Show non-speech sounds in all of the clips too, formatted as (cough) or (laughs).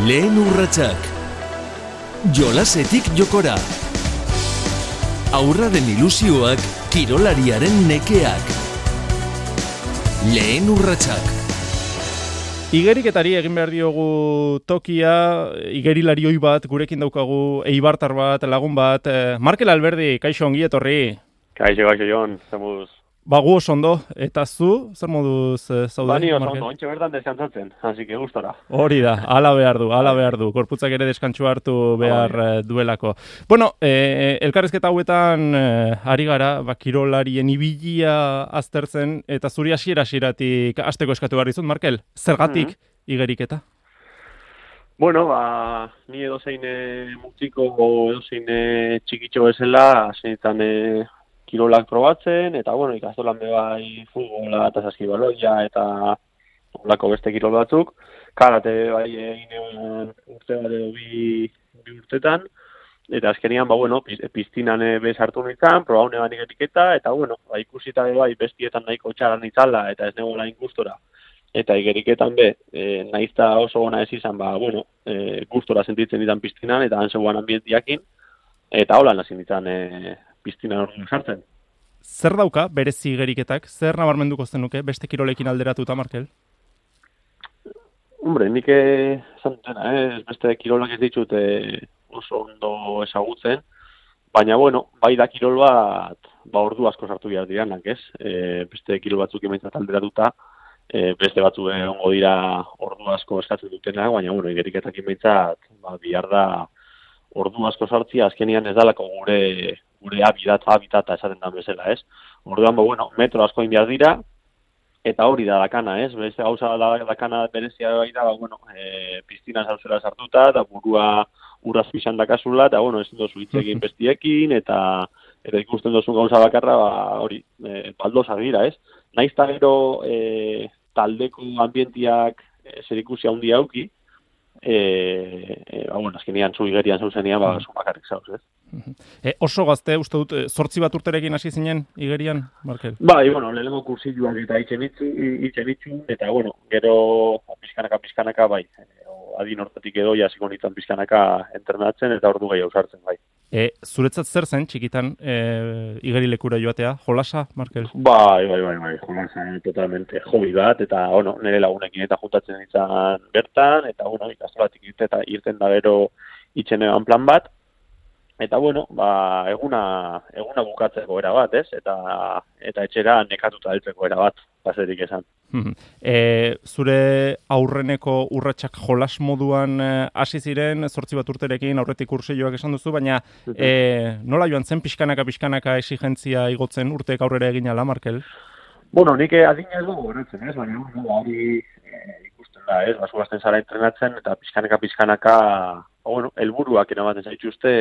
Lehen urratsak. Jolasetik jokora. Aurraren ilusioak, kirolariaren nekeak. Lehen urratsak. Igeriketari egin behar diogu tokia, igerilarioi bat, gurekin daukagu, eibartar bat, lagun bat. Eh, Markel Alberdi, kaixo ongi etorri. Kaixo, kaixo, Jon, zemuz. Ba, gu oso ondo, eta zu, zer moduz e, zaude? Bani oso ondo, ontsa bertan deskantzatzen, hasi que gustora. Hori da, ala behar du, ala behar du, korputzak ere deskantzu hartu behar e, duelako. Bueno, e, elkarrezketa hauetan e, ari gara, ba, kirolarien ibilia aztertzen, eta zuri hasiera hasieratik asteko eskatu behar dizut, Markel, zergatik mm igeriketa? Bueno, ba, ni edo zein mutiko, edo zein txikitxo bezala, zein e, kirolak probatzen, eta bueno, ikastolan bai futbola eta saskibaloia eta olako beste kirol batzuk. Karate bai egin urte bat edo bi, bi urtetan, eta azkenian, ba, bueno, piztinan bez hartu nintzen, proba hone banik etiketa, eta bueno, ba, ikusita bai bestietan nahiko txaran nitzala, eta ez negoela ikustora. Eta igeriketan be, e, naizta oso ona ez izan, ba, bueno, e, gustora sentitzen ditan piztinan, eta han zegoan ambientiakin, eta hola nazi nintzen e, piztina orduan sartzen. Zer dauka berezi geriketak? Zer nabarmenduko zenuke beste kirolekin alderatuta, Markel? Hombre, nik esan dena, eh? beste kirolak ez ditut eh, oso ondo ezagutzen, baina, bueno, bai da kirol bat, ba ordu asko sartu behar dianak, ez? E, beste kirol batzuk emaitzat alderatuta, e, beste batzu ongo dira ordu asko eskatzen dutena, baina, bueno, igeriketak emaitzat, ba, bihar da ordu asko sartzia, azkenian ez dalako gure gure habitat, habitata esaten da bezala, ez? Orduan, ba, bueno, metro asko inbiar dira, eta hori da dakana, ez? Beste gauza da dakana berezia bai da, ba, bueno, e, piztina zauzera sartuta, eta burua urraz pixan dakazula, eta, bueno, ez dozu hitzekin (laughs) bestiekin, eta eta ikusten dozu gauza bakarra, ba, hori, e, baldoza dira, ez? Naiz gero e, taldeko ambientiak e, zer ikusi handi hauki, e, e, ba, bueno, azkenean zu igerian zauzenean, ba, zu bakarrik zauz, ez? E, oso gazte, uste dut, sortzi bat urterekin hasi zinen igerian, Markel? Ba, e, bueno, lehenko kursiluak eta itxen itxu, eta, bueno, gero pizkanaka, pizkanaka, bai, e, adin hortatik edo, jasiko nintzen pizkanaka entrenatzen, eta ordu gehiago sartzen, bai. E, zuretzat zer zen, txikitan, e, igeri lekura joatea, jolasa, Markel? Bai, bai, bai, bai, jolasa, totalmente, hobi bat, eta, bueno, nire lagunekin eta juntatzen ditzen bertan, eta, bueno, ikastolatik irten, eta irten da bero itxen plan bat, eta, bueno, ba, eguna, eguna bukatzeko era bat, ez, eta, eta etxera nekatuta heltzeko era bat, paserik esan. E, zure aurreneko urratsak jolas moduan eh, hasi ziren, zortzi bat urterekin aurretik urseioak esan duzu, baina e, nola joan zen pixkanaka pixkanaka exigentzia igotzen urteek aurrera egin ala, Markel? Bueno, nik adina ez dugu horretzen, ez, baina hori ikusten da, ez, basu bazten zara entrenatzen, eta pixkanaka pixkanaka, bueno, elburuak eramaten zaituzte,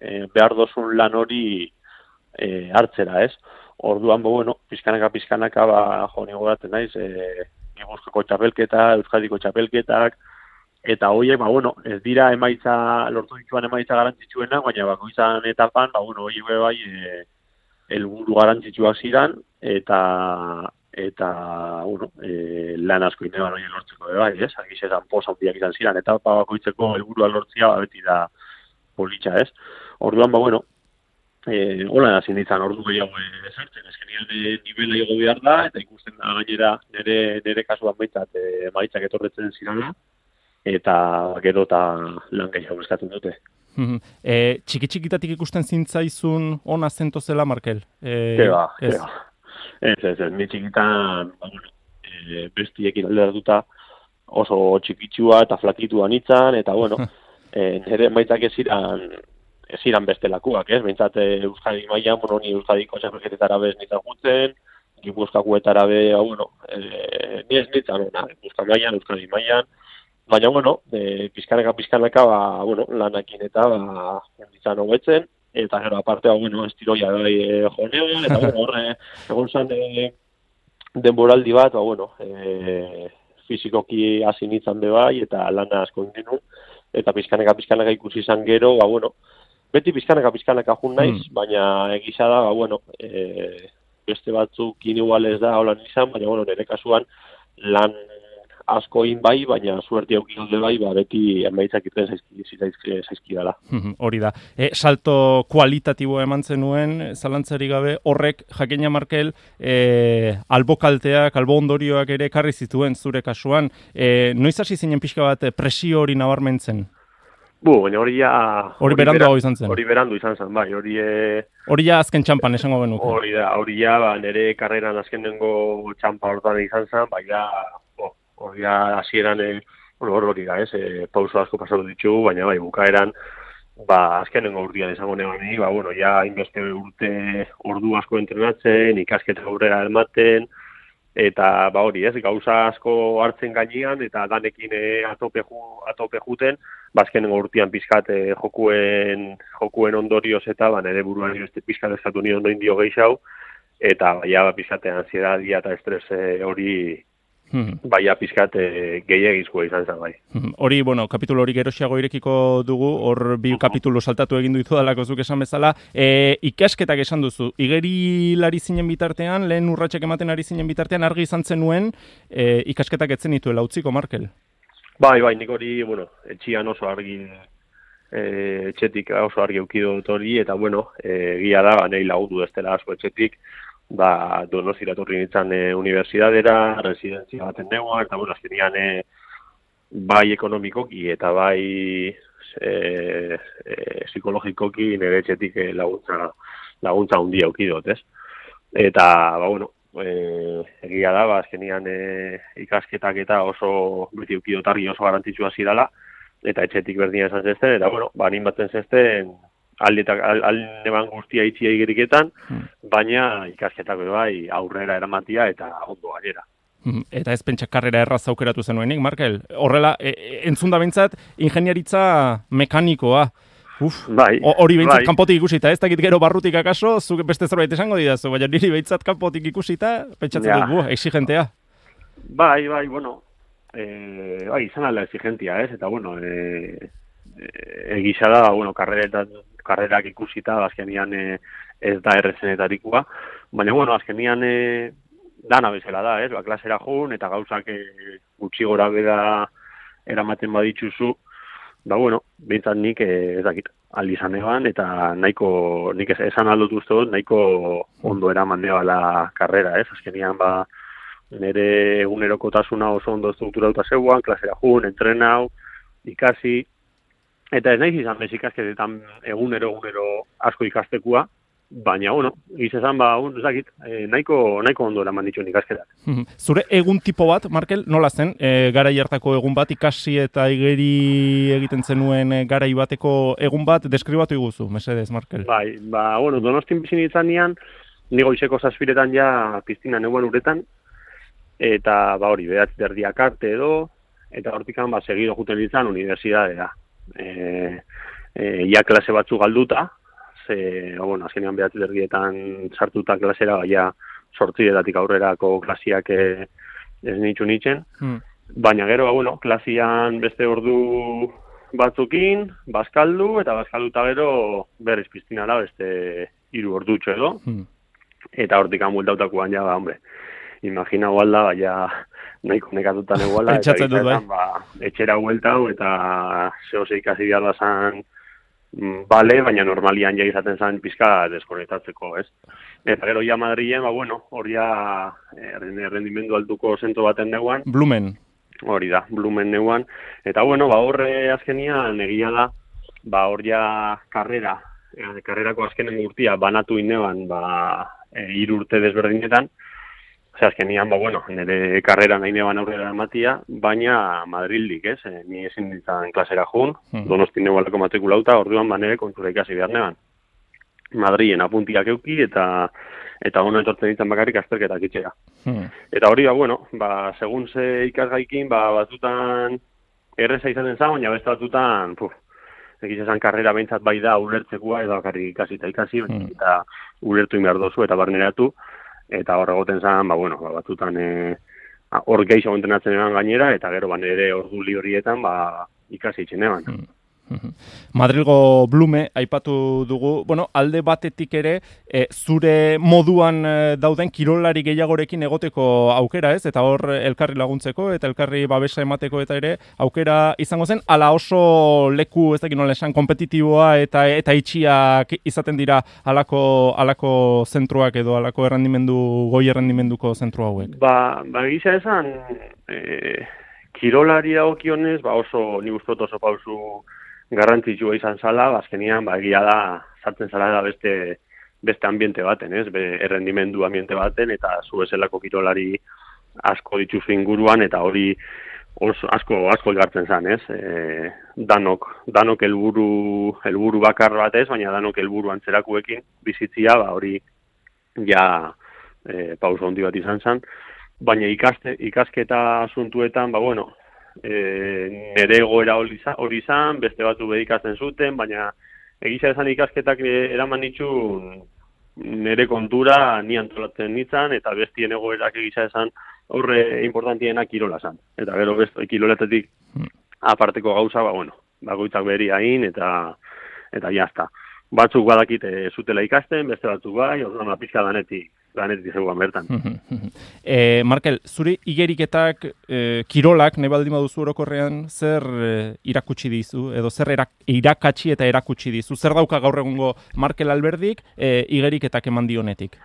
e, behar dozun lan hori e, hartzera, ez? Orduan, bo, bueno, pizkanaka, pizkanaka, ba, jo, nigo naiz, e, Gipuzkoko txapelketa, Euskadiko txapelketak, eta horiek, ba, bueno, ez dira emaitza, lortu dituan emaitza garantzitsuena, baina bako izan etapan, ba, bueno, hori bai, e, elburu garantzitsuak ziran, eta, eta, bueno, e, lan asko ineban hori lortzeko, bai, ez? Agizetan posa hundiak izan ziran, eta bako itzeko elburua lortzia, ba, beti da politxa, ez? Orduan, ba, bueno, eh hola hasi nintzen ordu gehiago ezartzen eskenian de nivela igo behar da eta ikusten da gainera nere nere kasuan baitzat eh maitzak etorretzen zirala eta gero ta lan gehiago eskatzen dute. eh txiki txikitatik ikusten zintzaizun ona zento zela Markel. Eh ba, ez. Ez, ez, ez, ni txikitan, ba, bueno, eh bestiekin alderatuta oso txikitsua eta flakitua nitzan, eta bueno, (laughs) eh nere maitzak ez ez iran beste lakuak, ez? Bintzat, eh, Euskadi maian, bueno, ni Euskadiko txapelketetara bez nintzen gutzen, Gipuzkakuetara be, ba, bueno, e, ni ez nintzen, ona, Euskadi maian, Euskadi maian, baina, bueno, e, pizkanaka, pizkanaka, ba, bueno, lanakin eta, ba, nintzen hobetzen, eta gero, aparte, ba, bueno, estiroia bai e, jonean, eta, bueno, horre, egon zan, e, denboraldi bat, ba, bueno, e, fizikoki hasi nintzen be bai, eta lana asko indinun, eta pizkanaka, pizkanaka ikusi izan gero, ba, bueno, beti pizkanaka pizkanaka jun naiz, mm. baina egisa da, ba, bueno, e, beste batzuk igual ez da holan izan, baina bueno, nire kasuan lan asko in bai, baina suerti aukin alde bai, ba, beti emaitzak irten zaizki, zaizki dela. Hori da. E, salto kualitatibo eman zenuen, zalantzari gabe, horrek, jakina Markel, e, albokalteak, albo ondorioak ere karri zituen zure kasuan. E, noiz hasi zinen pixka bat presio hori nabarmentzen? Bu, baina hori ja... Hori berandu hau izan zen. Hori berandu izan zen, bai, hori... E... Hori ja azken txampan esango benuke. Hori da, hori ja, ba, nire karreran azken dengo txampa hortan izan zen, bai da, hori ja, hasieran, e, bueno, hori hori da, ez, e, pauso asko pasatu ditugu, baina bai, bukaeran, ba, azken dengo urtean izango neban, ba, bueno, ja, inbeste urte ordu asko entrenatzen, ikasketa aurrera ematen, eta ba hori, ez, gauza asko hartzen gainean eta danekin e, atope, ju, atope juten, bazken ba, urtean pizkat e, jokuen, jokuen ondorioz eta ba, nire buruan beste pizkat eskatu nion doin dio gehiago, eta ba, pizkatean ansiedad eta estres e, hori Hmm. Baia pizkat e, gehiagizkoa izan zen bai. Hmm. Hori, bueno, kapitulo hori gerosiago irekiko dugu, hor bi kapitulo saltatu egin duitu dalako zuk esan bezala. E, ikasketak esan duzu, igeri lari zinen bitartean, lehen urratxek ematen ari zinen bitartean, argi izan zenuen e, ikasketak etzen dituela, utziko, Markel? Bai, bai, nik hori, bueno, etxian oso argi, e, etxetik oso argi eukidot hori, eta bueno, e, gila da, nahi lagutu ez dela asko etxetik, ba, donos iraturri nintzen e, universidadera, residentzia baten negoa, eta bueno, azkenian e, bai ekonomikoki eta bai e, e, psikologikoki nire etxetik e, laguntza, laguntza hundi aukidot, ez? Eta, ba, bueno, e, egia da, ba, azkenian e, ikasketak eta oso beti eukidotarri oso garantitxua zidala, eta etxetik berdina esan zezten, eta, bueno, ba, batzen zezten, aldetak aldeban guztia itzi egiriketan, hmm. baina ikasketako bai aurrera eramatia eta ondo gainera. Hmm. Eta ez pentsa karrera erraz aukeratu zenuenik, Markel? Horrela, e, e, entzunda bintzat, ingeniaritza mekanikoa. Uf, bai, hori behintzat bai. kanpotik ikusita, ez dakit gero barrutik akaso, zuk beste zerbait esango didazu, baina niri behintzat kanpotik ikusita, pentsatzen ja. dut, exigentea. Bai, bai, bueno, e, bai, izan alda exigentia, ez, eta bueno, e, egisa da, bueno, karreretan karrerak ikusita, azkenian e, ez da errezenetarikoa, baina, bueno, azkenian e, dana bezala da, ez, ba, klasera jun, eta gauzak e, gutxi gora beda eramaten baditzuzu, ba, bueno, bintzat nik e, ez dakit, aldi izan eban, eta nahiko, nik ez, esan aldut uste nahiko ondo eraman la karrera, ez, azkenian, ba, nire egunerokotasuna oso ondo strukturauta zeuan, klasera jun, entrenau, ikasi, Eta ez naiz izan bez ikasketetan egunero egunero asko ikastekua, baina bueno, giz esan ba, un, ezakit, e, nahiko, nahiko ondo eraman dituen ikasketak. Zure egun tipo bat, Markel, nola zen, e, gara hartako egun bat, ikasi eta igeri egiten zenuen e, gara bateko egun bat, deskribatu iguzu, mesedez, Markel? Bai, ba, bueno, donostin bizin izan nian, nigo izeko zazpiretan ja piztina neuan uretan, eta ba hori, behatz derdiak arte edo, eta hortikan ba, segido juten ditzen universidadea e, e, ia klase batzu galduta, ze, bueno, azkenean behatzi dergietan sartuta klasera, baina sortzi edatik aurrerako klasiak e, ez nitxu nitzen. Hmm. Baina gero, ba, bueno, klasian beste ordu batzukin, bazkaldu, eta bazkalduta gero berriz piztinara beste hiru ordutxo edo. Hmm. Eta hortik amultautakoan ja, ba, hombre, imagina gualda, baina nahiko nekatutan (laughs) eguala, eta dut, bai. ba, etxera hueltau, eta zehose ikasi behar da zan, mm, bale, baina normalian ja izaten zan pizka deskonektatzeko, ez? Eta gero ja Madrilen, ba, bueno, hori ja eh, rendimendu altuko zento baten neuan. Blumen. Hori da, Blumen neuan. Eta bueno, ba, horre azkenian egia da, ba, hori ja karrera, eh, karrerako azkenen urtia banatu ineban, ba, e, eh, irurte desberdinetan, Ose, azkenian, ba, bueno, nire karrera nahi neban aurrera ematia, baina Madrildik, ez? E, ni ezin ditzen klasera jun, hmm. donosti nebaleko matrikulauta, orduan ba, nire kontura ikasi behar neban. Madrien apuntiak euki eta eta ono etortzen ditzen bakarrik azterketak itxera. Hmm. Eta hori, ba, bueno, ba, segun ze ikasgaikin, ba, batutan erreza izaten zan, baina beste batutan, puf, egiz esan karrera behintzat bai da ulertzekoa, edo bakarrik ikasi eta ikasi, hmm. eta ulertu inbar dozu eta barneratu, eta hor egoten zan, ba, bueno, ba, batzutan e, hor gehiago entrenatzen eban gainera, eta gero ban ere ordu horietan ba, ikasi itxen eban. Hmm. Madrilgo Blume aipatu dugu, bueno, alde batetik ere e, zure moduan e, dauden kirolari gehiagorekin egoteko aukera, ez? Eta hor elkarri laguntzeko eta elkarri babesa emateko eta ere aukera izango zen ala oso leku, ez dakit nola esan, kompetitiboa eta eta itxiak izaten dira alako alako zentruak edo alako errendimendu goi errendimenduko zentru hauek. Ba, ba gisa esan eh kirolari dagokionez, ba oso ni gustot oso pausu garrantzitsua izan zala, ba, ba, egia da, sartzen zara da beste, beste ambiente baten, ez? Be, errendimendu ambiente baten, eta zu eselako kirolari asko dituzu inguruan, eta hori oso, asko, asko elgartzen zan, ez? E, danok, danok helburu helburu bakar bat ez, baina danok helburu antzerakuekin bizitzia, ba, hori ja e, pauso handi bat izan zan, baina ikaste, ikasketa asuntuetan, ba, bueno, e, nere egoera hori izan, beste batu bedikatzen zuten, baina egisa esan ikasketak eraman nitu nere kontura ni antolatzen nintzen, eta bestien egoerak egisa esan horre importantiena kirola zan. Eta gero beste kiroletetik hmm. aparteko gauza, ba, bueno, bagoitzak beri hain, eta eta jazta. Batzuk badakite zutela ikasten, beste batzuk bai, orduan pizka danetik lanetik zegoan bertan. (laughs) e, Markel, zuri igeriketak, e, kirolak, nahi baldin baduzu orokorrean, zer e, irakutsi dizu, edo zer erak, irakatsi eta erakutsi dizu? Zer dauka gaur egungo Markel Alberdik e, igeriketak eman dionetik?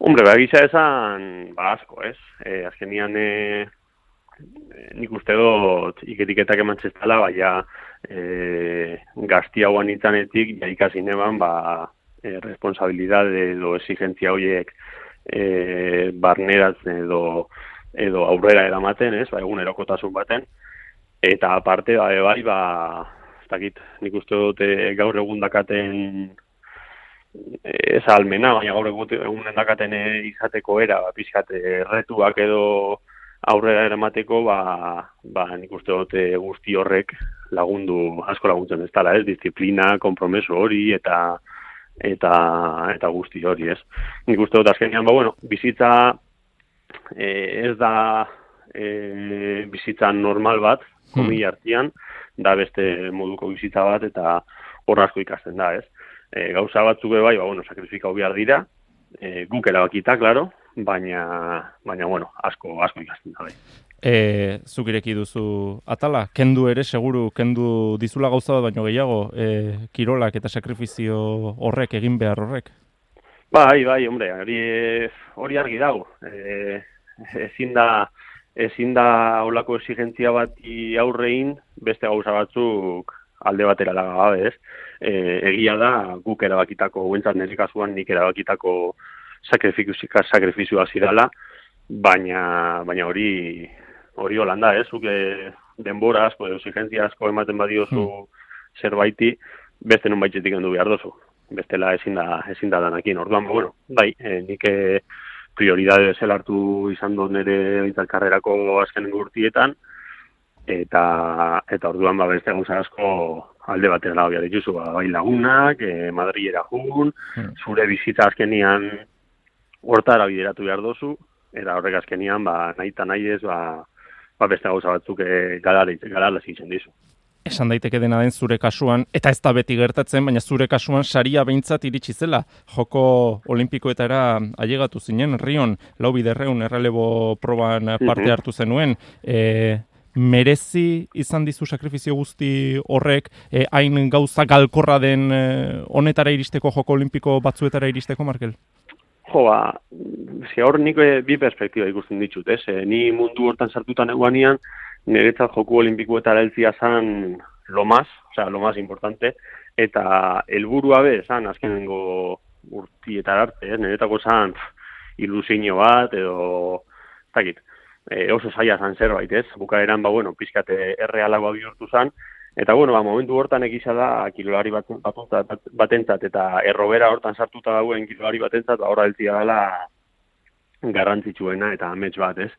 Hombre, ba, gisa esan, ba, asko, ez? E, azkenian, e, nik uste dut igeriketak eman txestala, baina e, gazti hauan itzanetik, ja ikasi neban, ba, e, responsabilidade edo exigentzia horiek e, barneratzen edo edo aurrera eramaten, ez, ba, egun baten, eta aparte, ba, bai, ba, ez dakit, nik uste dute gaur egun dakaten ez almena, baina gaur egun dakaten izateko era, ba, pizkate, erretuak edo aurrera eramateko, ba, ba, nik uste dute guzti horrek lagundu, asko laguntzen ez tala, ez, disiplina, kompromeso hori, eta eta eta guzti hori, ez. Nik uste dut azkenean, ba, bueno, bizitza e, ez da e, bizitza normal bat, komi hmm. da beste moduko bizitza bat, eta horrazko ikasten da, ez. E, gauza batzuk bai, ba, bueno, sakrifikau behar dira, e, guk erabakita, klaro, baina, baina, bueno, asko, asko ikasten da, bai e, zuk ireki duzu atala, kendu ere, seguru, kendu dizula gauza bat baino gehiago, e, kirolak eta sakrifizio horrek, egin behar horrek? Bai, bai, hombre, hori, hori argi dago. E, ezin da, ezin da olako exigentzia bat aurrein, beste gauza batzuk alde batera laga gabe, ez? E, egia da, guk erabakitako, guentzat nire kasuan, nik erabakitako sakrifizioa zidala, baina, baina hori hori holanda, ez, zuke denbora asko, exigentzia asko ematen badiozu hmm. zerbaiti, beste nun baitzetik endu behar dozu. Bestela ezin da, ezin da danakin. Orduan, bueno, bai, e, nik eh, prioridade zel hartu izan dut nire karrerako azken gurtietan, eta eta orduan ba beste gauza asko alde batera behar dituzu, ba, bai lagunak, e, Madrilera jun, hmm. zure bizitza azkenian hortara bideratu behar dozu, eta horrek azkenian, ba, nahi eta nahi ez, ba, ba beste gauza batzuk e, galala zitzen dizu. Esan daiteke dena den zure kasuan, eta ez da beti gertatzen, baina zure kasuan saria behintzat iritsi zela. Joko olimpikoetara ailegatu zinen, rion, lau biderreun, errelebo proban parte mhm. hartu zenuen. E, merezi izan dizu sakrifizio guzti horrek, e, hain gauza galkorra den e, honetara iristeko, joko olimpiko batzuetara iristeko, Markel? Jo, ba, zi hor nik eh, bi perspektiba ikusten ditut, ez? E, ni mundu hortan sartutan eguanian, niretzat joku olimpiko eta heltzia zan lo más, o sea, lo más importante, eta helburua be, zan, azkenengo urtietar arte, ez? Niretako zan ilusinio bat, edo, takit, e, oso zaila zan zerbait, ez? Bukaeran, ba, bueno, pizkate errealagoa bihurtu zan, Eta bueno, ba, momentu hortan egiza da kilolari bat, batentzat eta errobera hortan sartuta dagoen kilolari batentzat, ba, horra eltia dela garrantzitsuena eta amets bat, ez?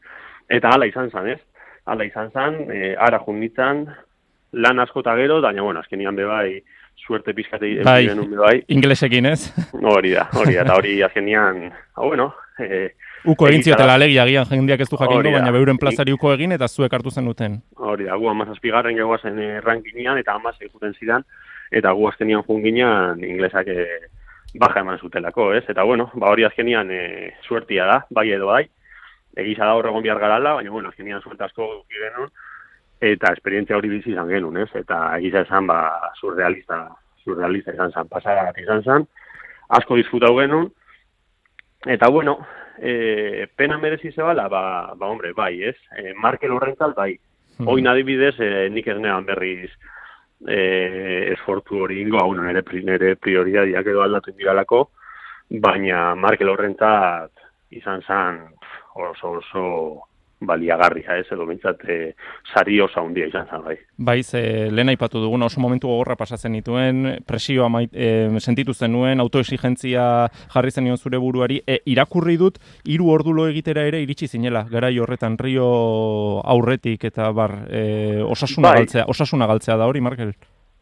Eta hala izan zan, ez? Hala izan zan, e, ara junditzan, lan asko eta gero, daina, bueno, azkenian bebai, suerte pizkate bai, bai, inglesekin, ez? Hori da, hori da, eta hori azkenian, hau, bueno, e, Uko egin Egia da. ziotela alegia agian jendeak ez du da. baina beuren plazari uko egin eta zuek hartu zenuten. Hori da, gu amazazpigarren gegoazen eh, rankingian eta amazai juten zidan, eta gu azkenian junginan inglesak eh, baja eman zutelako, ez? Eta bueno, ba hori azkenian eh, suertia da, bai edo bai, egiza da horregon behar garala, baina bueno, azkenian suerte asko genuen, eta esperientzia hori bizi izan genuen, ez? Eta egiza esan, ba, surrealista, surrealista izan zen, pasara izan zen, asko disfrutau genuen, eta bueno, eh, pena merezi zebala, ba, ba hombre, bai, ez? Eh, Markel horrentzat, bai, Hmm. Oin adibidez, eh, nik ez nean berriz eh, esfortu hori ingo, hau nire, nire prioridadiak edo aldatu indiralako, baina Markel horrentzat izan zen oso oso baliagarria, ez, edo bintzat eh, sari oso handia izan zen, bai. Bai, ze lehen aipatu duguna oso momentu gogorra pasatzen dituen, presioa mait, e, sentitu zenuen, autoexigentzia jarri zenion zure buruari, e, irakurri dut hiru ordulo egitera ere iritsi zinela, garai horretan rio aurretik eta bar, e, osasuna Bai. galtzea, osasuna galtzea da hori, Markel?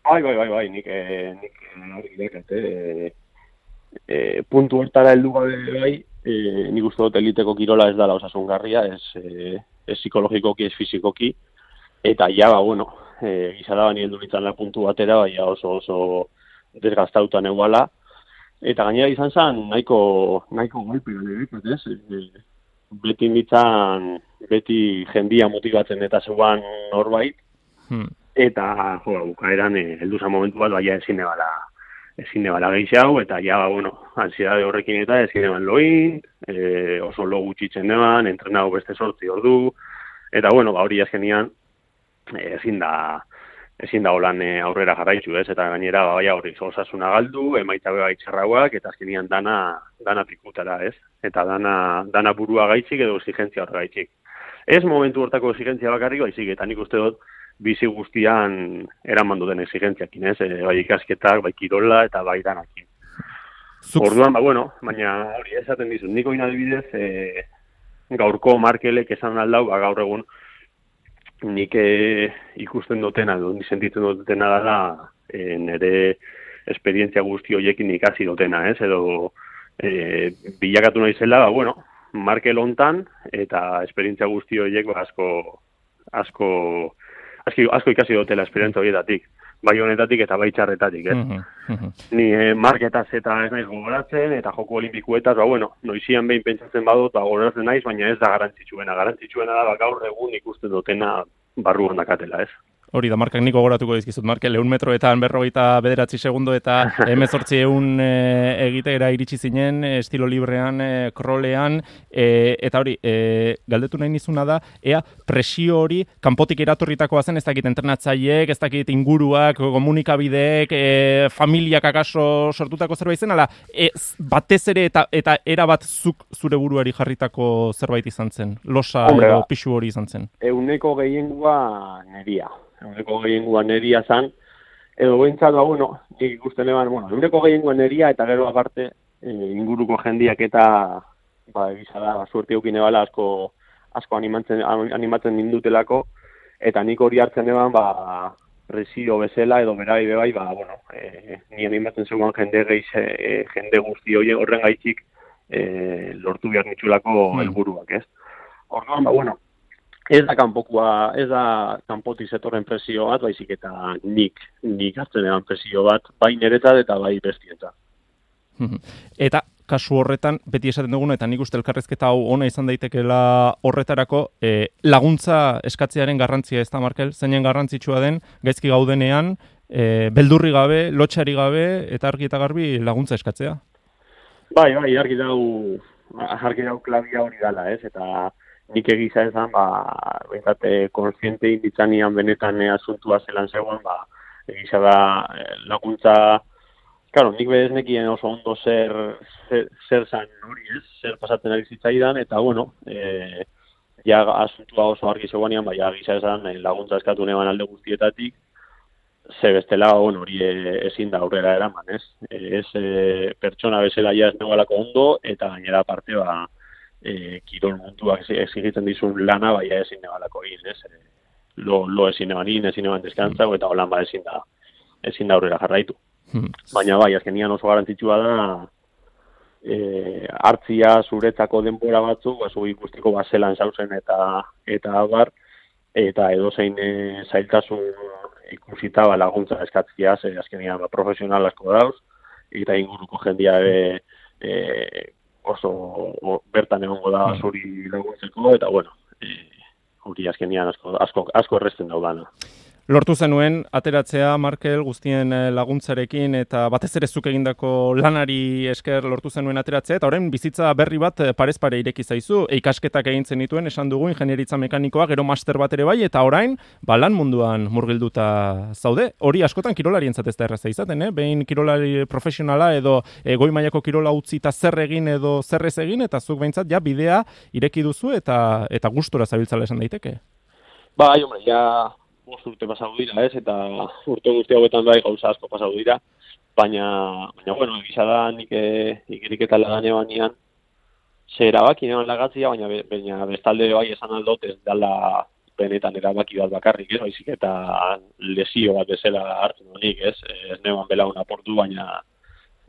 Bai, bai, bai, bai, nik, eh, nik hori dekat, eh, eh, puntu hortara heldu gabe bai, eh, nik uste dut eliteko kirola ez dala osasungarria, ez, eh, ez psikologikoki, ez fizikoki, eta ja, ba, bueno, eh, gizara bani heldu nintzen la puntu batera, bai, oso oso desgastauta neuala, eta gainera izan zen nahiko, nahiko golpe ez? Eh, beti nintzen, beti jendia motibatzen eta zeuan norbait, Hmm. eta jo, bukaeran eh, heldu zen momentu bat baina ezin nebala ezin nebala gehiago eta ja bueno, ansiedade horrekin eta ezin neban loin, e, oso lo gutxitzen neban, entrenago beste sortzi ordu eta bueno, ba hori azkenian eh, ezin da ezin da holan eh, aurrera jarraitu, ez? Eta gainera ba baia hori osasuna galdu, emaitza be txarrauak eta azkenian dana dana pikutara, ez? Eta dana dana burua gaitzik edo exigentzia horregaitzik. Ez momentu hortako exigentzia bakarrik baizik eta nik uste dut bizi guztian eraman duten exigentziakin, ez? E, bai ikasketak, bai kirola eta bai danakin. Zuk, Orduan, ba, bueno, baina hori esaten dizut, niko inadibidez, e, gaurko markelek esan aldau, ba, gaur egun nik e, ikusten dutena, edo nik sentitzen dutena dela e, nire esperientzia guzti horiekin ikasi dutena, ez? Edo e, bilakatu naizela, ba, bueno, markel hontan eta esperientzia guzti horiek ba, asko, asko, asko, asko ikasi dutela esperientzia horietatik. Bai honetatik eta bai txarretatik, ez? Mhm. ni eh, marketaz eta ez naiz gogoratzen, eta joko olimpikuetaz, ba, bueno, noizian behin pentsatzen badut, ba, gogoratzen naiz, baina ez da garrantzitsuena. Garrantzitsuena da, ba, gaur egun ikusten dutena barruan dakatela, ez? Hori da, markak nik gogoratuko dizkizut, Markel, eun metroetan berrogeita bederatzi segundo eta (laughs) emezortzi eun e, egitera iritsi zinen, e, estilo librean, e, krolean, e, eta hori, e, galdetu nahi nizuna da, ea presio hori kanpotik eratorritakoa zen, ez dakit entrenatzaileek, ez dakit inguruak, komunikabideek, e, familiak akaso sortutako zerbait zen, ala, e, z- batez ere eta, eta era bat zuk zure buruari jarritako zerbait izan zen, losa Hombre, edo ba. pixu hori izan zen. Euneko gehiengoa neria. Euneko gehiengoa neria zan, edo behintzat, ba, bueno, nik ikusten eban, bueno, euneko gehiengoa neria, eta gero aparte, e, inguruko jendiak eta, ba, egisa da, suerte eukin ebala asko, asko animatzen, animatzen nindutelako, eta nik hori hartzen eban, ba, presio bezala edo berai bebai, ba, bueno, e, ni animatzen zegoen jende gehiz, e, jende guzti horien horren gaitzik e, lortu behar nitxulako Hmm. helburuak, ez? Orduan, ba, bueno, ez da kanpokoa, ez da kanpotik zetorren presio bat, baizik eta nik, nik hartzen edan presio bat, bai niretzat eta bai bestientzat. Mhm. (laughs) Eta kasu horretan, beti esaten duguna, eta nik uste elkarrezketa hau ona izan daitekeela horretarako, e, laguntza eskatzearen garrantzia ez da, Markel, zeinen garrantzitsua den, gaizki gaudenean, e, beldurri gabe, lotxari gabe, eta argi eta garbi laguntza eskatzea. Bai, bai, argi dau, argi dau klabia hori dala, ez, eta nik egiza ezan, ba, behintzat, eh, konsiente inditzanian benetan eh, asuntua zelan zegoen, ba, egiza da eh, laguntza, Claro, nik bez nekien oso ondo zer, zer, zer zan hori ez, zer pasatzen ari zitzaidan, eta bueno, e, ja asuntua oso argi zegoanean, bai, gisa esan laguntza eskatu neban alde guztietatik, ze bestela on hori ezin da aurrera eraman, ez? Ez e, pertsona bezala ja ez ondo, eta gainera parte ba, e, kirol munduak exi- exigitzen dizun lana, bai ezin negoalako egin, ez? E, lo, lo ezin neban egin, ezin neban deskantza, eta holan ba ezin da, ezin da aurrera jarraitu. Hmm. Baina bai, azkenian oso garantzitsua da e, hartzia zuretzako denbora batzuk, ba, zu ikusteko baselan zauzen eta eta abar, eta edozein e, zailtasun ikusita ba, laguntza eskatzia, ze azkenian ba, profesional asko dauz, eta inguruko jendia e, e, oso o, bertan egongo da mm. zuri laguntzeko, eta bueno, e, hori azkenian asko, asko, asko erresten daudana. Lortu zenuen, ateratzea, Markel, guztien eh, laguntzarekin eta batez ere zuk egindako lanari esker lortu zenuen ateratzea, eta horren bizitza berri bat eh, parez pare ireki zaizu, eikasketak egin zenituen, esan dugu, ingenieritza mekanikoa, gero master bat ere bai, eta orain, ba, lan munduan murgilduta zaude. Hori askotan kirolari entzat ez da erraza izaten, eh? behin kirolari profesionala edo e, goi mailako kirola utzi eta zer egin edo zer ez egin, eta zuk behintzat, ja, bidea ireki duzu eta eta gustura zabiltzala esan daiteke. Ba, hombre, ja, bost urte pasau dira, ez, eta urte guzti hauetan bai gauza asko pasau dira, baina, baina bueno, egisa da, nik eh, ikirik eta lagane banian, ze erabaki neban lagatzia, baina, baina bestalde bai esan aldot ez dala benetan erabaki bat bakarrik, ez, baizik eta lesio bat bezala hartu nik, ez, ez neban bela una portu, baina,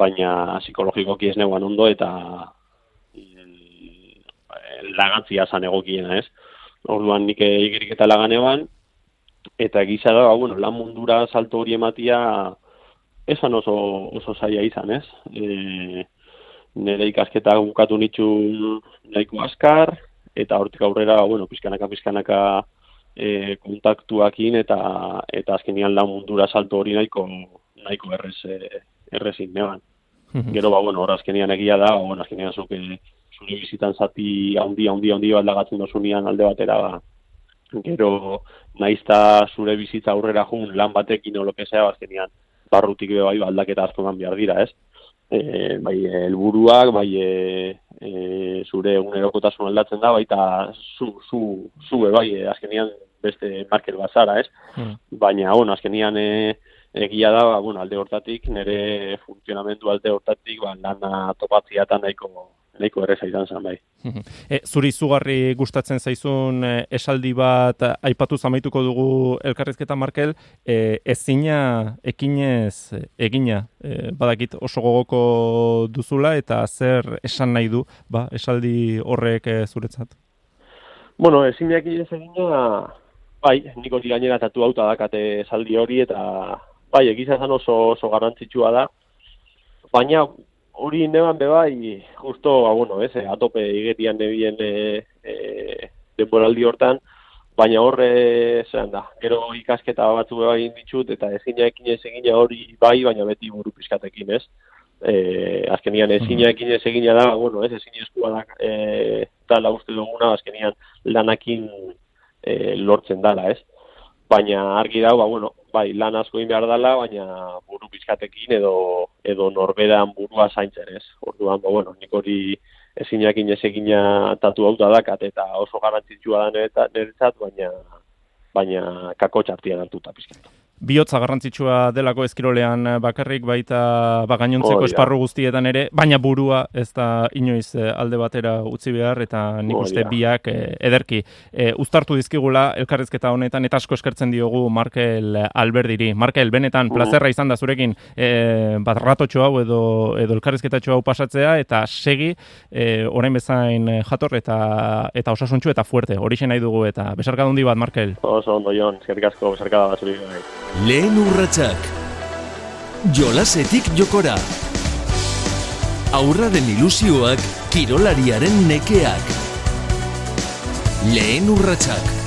baina psikologikoki ez neban ondo, eta mm, lagatzia zan egokiena, ez. Orduan nik ikirik eta lagane ban, eta gisa da, ba, bueno, lan mundura salto hori ematia esan oso, oso zaila izan, ez? E, nire ikasketa bukatu nitxu nahiko askar, eta hortik aurrera, bueno, pizkanaka, pizkanaka e, kontaktuakin, eta eta azkenian lan mundura salto hori nahiko, nahiko errez, e, errezin, neban. Gero, ba, bueno, hor azkenian egia da, ba, bueno, azkenian zuke zure bizitan zati handi, handi, handi bat lagatzen dozunean alde batera, ba, gero naizta zure bizitza aurrera jun lan batekin o lokesea bazkenian barrutik bai aldaketa asko man behar dira, ez? E, bai helburuak, bai e, e, zure egunerokotasun aldatzen da, baita zu, zu, zu bai, azkenian beste marker bazara, ez? Hmm. Baina, bueno, azkenian e, egia da, ba, bueno, alde hortatik, nire funtzionamendu alde hortatik, ba, lana topatziatan nahiko nahiko erreza izan zen bai. (laughs) e, zuri zugarri gustatzen zaizun e, esaldi bat aipatu zamaituko dugu elkarrizketa Markel, e, ezina ekinez egina e, badakit oso gogoko duzula eta zer esan nahi du ba, esaldi horrek e, zuretzat? Bueno, ezina ekinez egina bai, nik hori gainera tatu hauta dakate esaldi hori eta bai, egizan oso, oso garrantzitsua da, baina hori neban bebai, justo, ba, bueno, ez, atope igetian nebien e, e, denboraldi hortan, baina horre, zean da, gero ikasketa batzu bebai ditut, eta ezina ekin ez egina hori bai, baina beti buru pizkatekin, ez? E, azkenian ezina mhm. ekin ez egina da, bueno, ez, ezin eskua da, e, da uste duguna, azkenian lanakin e, lortzen dala, ez? Baina argi dago, ba, bueno, bai, lan asko egin behar dela, baina buru pizkatekin edo edo norberan burua zaintzen ez. Orduan, ba, bueno, nik hori ezinakin ezekina tatu hau dakat eta oso garrantzitsua da niretzat, baina baina kako txartian hartuta pizkatu bihotza garrantzitsua delako ezkirolean eh, bakarrik baita ba gainontzeko esparru guztietan ere, baina burua ez da inoiz eh, alde batera utzi behar eta nik uste biak eh, ederki e, uztartu dizkigula elkarrizketa honetan eta asko eskertzen diogu Markel Alberdiri. Markel, benetan uh plazerra izan da zurekin e, bat ratotxo hau edo, edo elkarrizketatxo hau pasatzea eta segi e, orain bezain jator eta eta osasuntxu eta fuerte, hori nahi dugu eta besarkadundi bat, Markel. Oso ondo, Jon, eskerrik asko, besarkada bat Lehen urratsak. Jolasetik jokora. Aurra den ilusioak Kirolariaren nekeak. Lehen urratsak